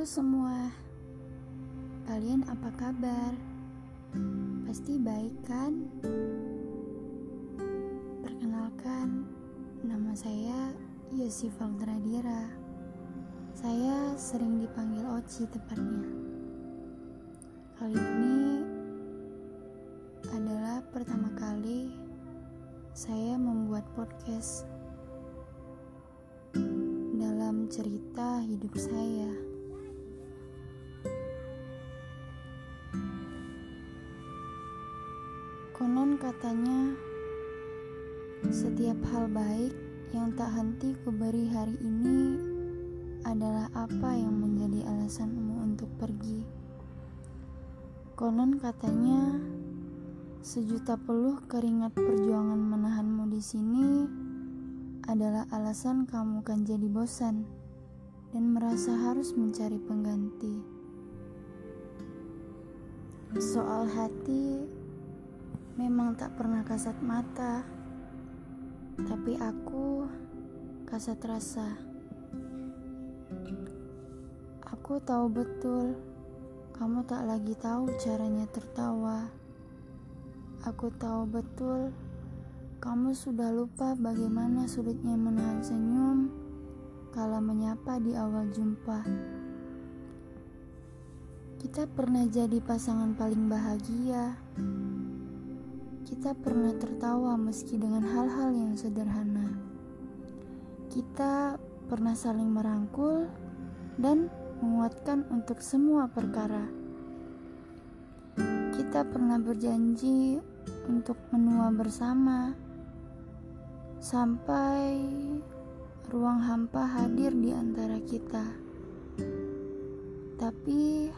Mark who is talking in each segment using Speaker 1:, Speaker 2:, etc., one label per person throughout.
Speaker 1: Halo semua, kalian apa kabar? Pasti baik kan? Perkenalkan, nama saya Yosi Valdradira. Saya sering dipanggil Oci tepatnya. Kali ini adalah pertama kali saya membuat podcast dalam cerita hidup saya. Katanya, setiap hal baik yang tak henti kuberi hari ini adalah apa yang menjadi alasanmu untuk pergi. Konon katanya, sejuta peluh keringat perjuangan menahanmu di sini adalah alasan kamu kan jadi bosan dan merasa harus mencari pengganti. Soal hati memang tak pernah kasat mata, tapi aku kasat rasa. Aku tahu betul kamu tak lagi tahu caranya tertawa. Aku tahu betul kamu sudah lupa bagaimana sulitnya menahan senyum kala menyapa di awal jumpa. Kita pernah jadi pasangan paling bahagia. Kita pernah tertawa meski dengan hal-hal yang sederhana. Kita pernah saling merangkul dan menguatkan untuk semua perkara. Kita pernah berjanji untuk menua bersama sampai ruang hampa hadir di antara kita. Tapi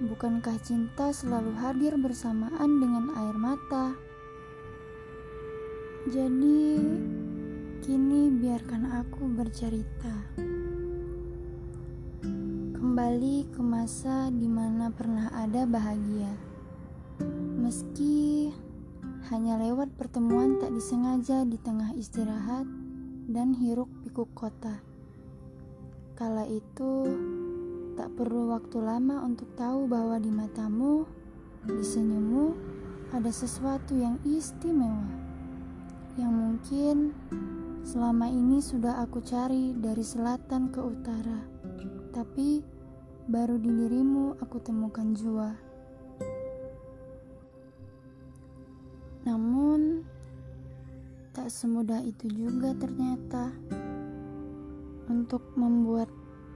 Speaker 1: Bukankah cinta selalu hadir bersamaan dengan air mata? Jadi, kini biarkan aku bercerita. Kembali ke masa di mana pernah ada bahagia. Meski hanya lewat pertemuan tak disengaja di tengah istirahat dan hiruk pikuk kota. Kala itu, Tak perlu waktu lama untuk tahu bahwa di matamu, di senyummu, ada sesuatu yang istimewa. Yang mungkin selama ini sudah aku cari dari selatan ke utara. Tapi baru di dirimu aku temukan jua. Namun tak semudah itu juga ternyata untuk membuat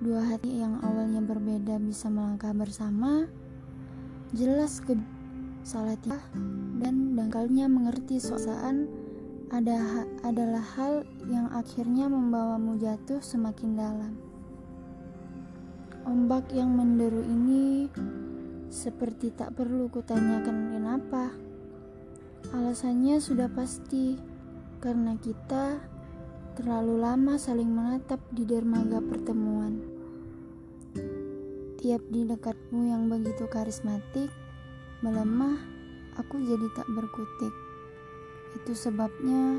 Speaker 1: Dua hati yang awalnya berbeda bisa melangkah bersama, jelas ke salah tiga dan dangkalnya mengerti soal ada adalah hal yang akhirnya membawamu jatuh semakin dalam. Ombak yang menderu ini seperti tak perlu kutanyakan kenapa. Alasannya sudah pasti, karena kita terlalu lama saling menatap di dermaga pertemuan. Tiap di dekatmu yang begitu karismatik, melemah, aku jadi tak berkutik. Itu sebabnya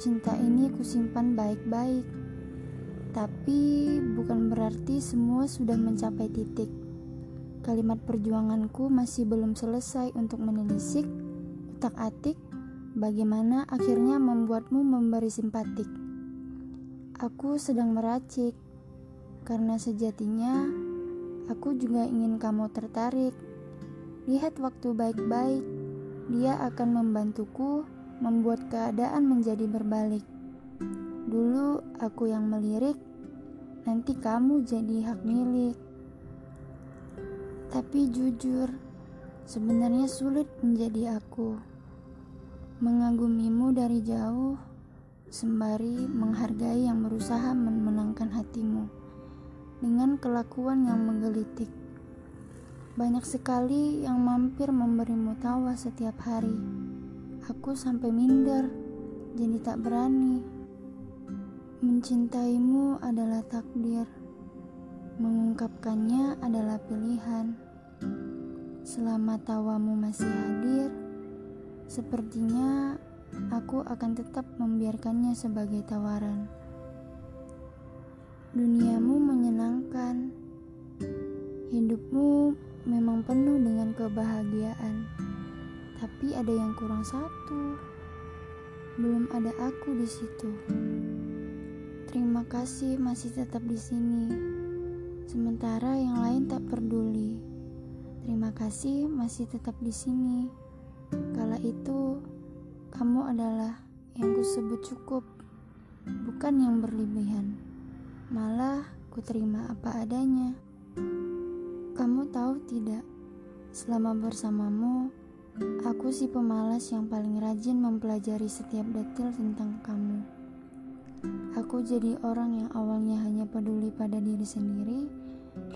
Speaker 1: cinta ini kusimpan baik-baik. Tapi bukan berarti semua sudah mencapai titik. Kalimat perjuanganku masih belum selesai untuk menelisik, utak-atik, bagaimana akhirnya membuatmu memberi simpatik. Aku sedang meracik, karena sejatinya aku juga ingin kamu tertarik. Lihat waktu baik-baik, dia akan membantuku membuat keadaan menjadi berbalik. Dulu aku yang melirik, nanti kamu jadi hak milik. Tapi jujur, sebenarnya sulit menjadi aku. Mengagumimu dari jauh sembari menghargai yang berusaha memenangkan hatimu dengan kelakuan yang menggelitik. Banyak sekali yang mampir memberimu tawa setiap hari. Aku sampai minder, jadi tak berani. Mencintaimu adalah takdir, mengungkapkannya adalah pilihan. Selama tawamu masih hadir, sepertinya aku akan tetap membiarkannya sebagai tawaran. Duniamu menyenangkan, Hidupmu memang penuh dengan kebahagiaan, tapi ada yang kurang satu. Belum ada aku di situ. Terima kasih masih tetap di sini. Sementara yang lain tak peduli. Terima kasih masih tetap di sini. Kala itu kamu adalah yang kusebut cukup, bukan yang berlebihan. Malah ku terima apa adanya. Kamu tahu tidak, selama bersamamu, aku si pemalas yang paling rajin mempelajari setiap detail tentang kamu. Aku jadi orang yang awalnya hanya peduli pada diri sendiri,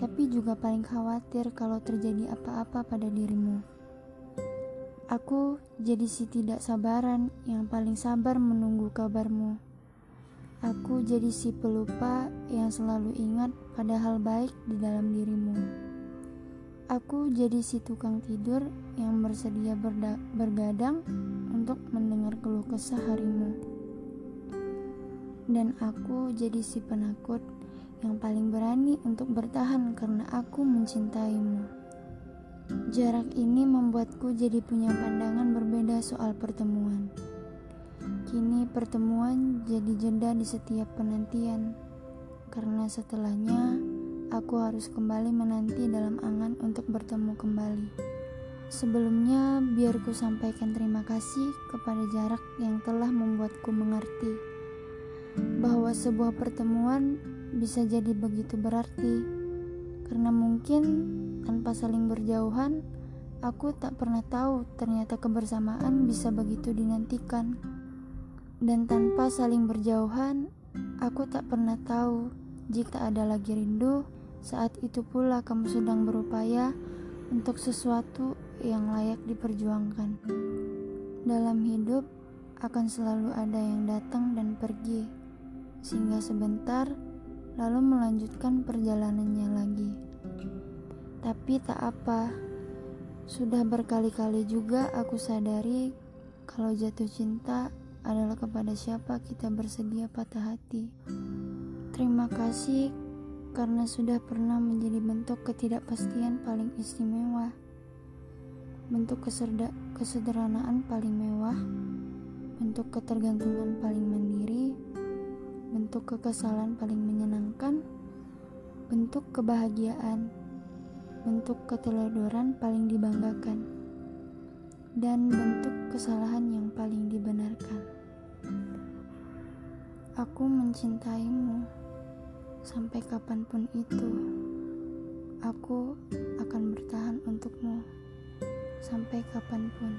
Speaker 1: tapi juga paling khawatir kalau terjadi apa-apa pada dirimu. Aku jadi si tidak sabaran yang paling sabar menunggu kabarmu. Aku jadi si pelupa yang selalu ingat pada hal baik di dalam dirimu. Aku jadi si tukang tidur yang bersedia bergadang untuk mendengar keluh kesah harimu. Dan aku jadi si penakut yang paling berani untuk bertahan karena aku mencintaimu. Jarak ini membuatku jadi punya pandangan berbeda soal pertemuan. Kini pertemuan jadi jeda di setiap penantian, karena setelahnya aku harus kembali menanti dalam angan untuk bertemu kembali. Sebelumnya, biar ku sampaikan terima kasih kepada jarak yang telah membuatku mengerti bahwa sebuah pertemuan bisa jadi begitu berarti, karena mungkin tanpa saling berjauhan, aku tak pernah tahu ternyata kebersamaan bisa begitu dinantikan. Dan tanpa saling berjauhan, aku tak pernah tahu jika ada lagi rindu, saat itu pula kamu sedang berupaya untuk sesuatu yang layak diperjuangkan. Dalam hidup akan selalu ada yang datang dan pergi, sehingga sebentar lalu melanjutkan perjalanannya lagi. Tapi tak apa, sudah berkali-kali juga aku sadari kalau jatuh cinta adalah kepada siapa kita bersedia patah hati. Terima kasih karena sudah pernah menjadi bentuk ketidakpastian paling istimewa, bentuk kesederhanaan paling mewah, bentuk ketergantungan paling mandiri, bentuk kekesalan paling menyenangkan, bentuk kebahagiaan, bentuk keteledoran paling dibanggakan, dan bentuk kesalahan yang paling dibenarkan. Aku mencintaimu sampai kapan pun itu. Aku akan bertahan untukmu sampai kapan pun.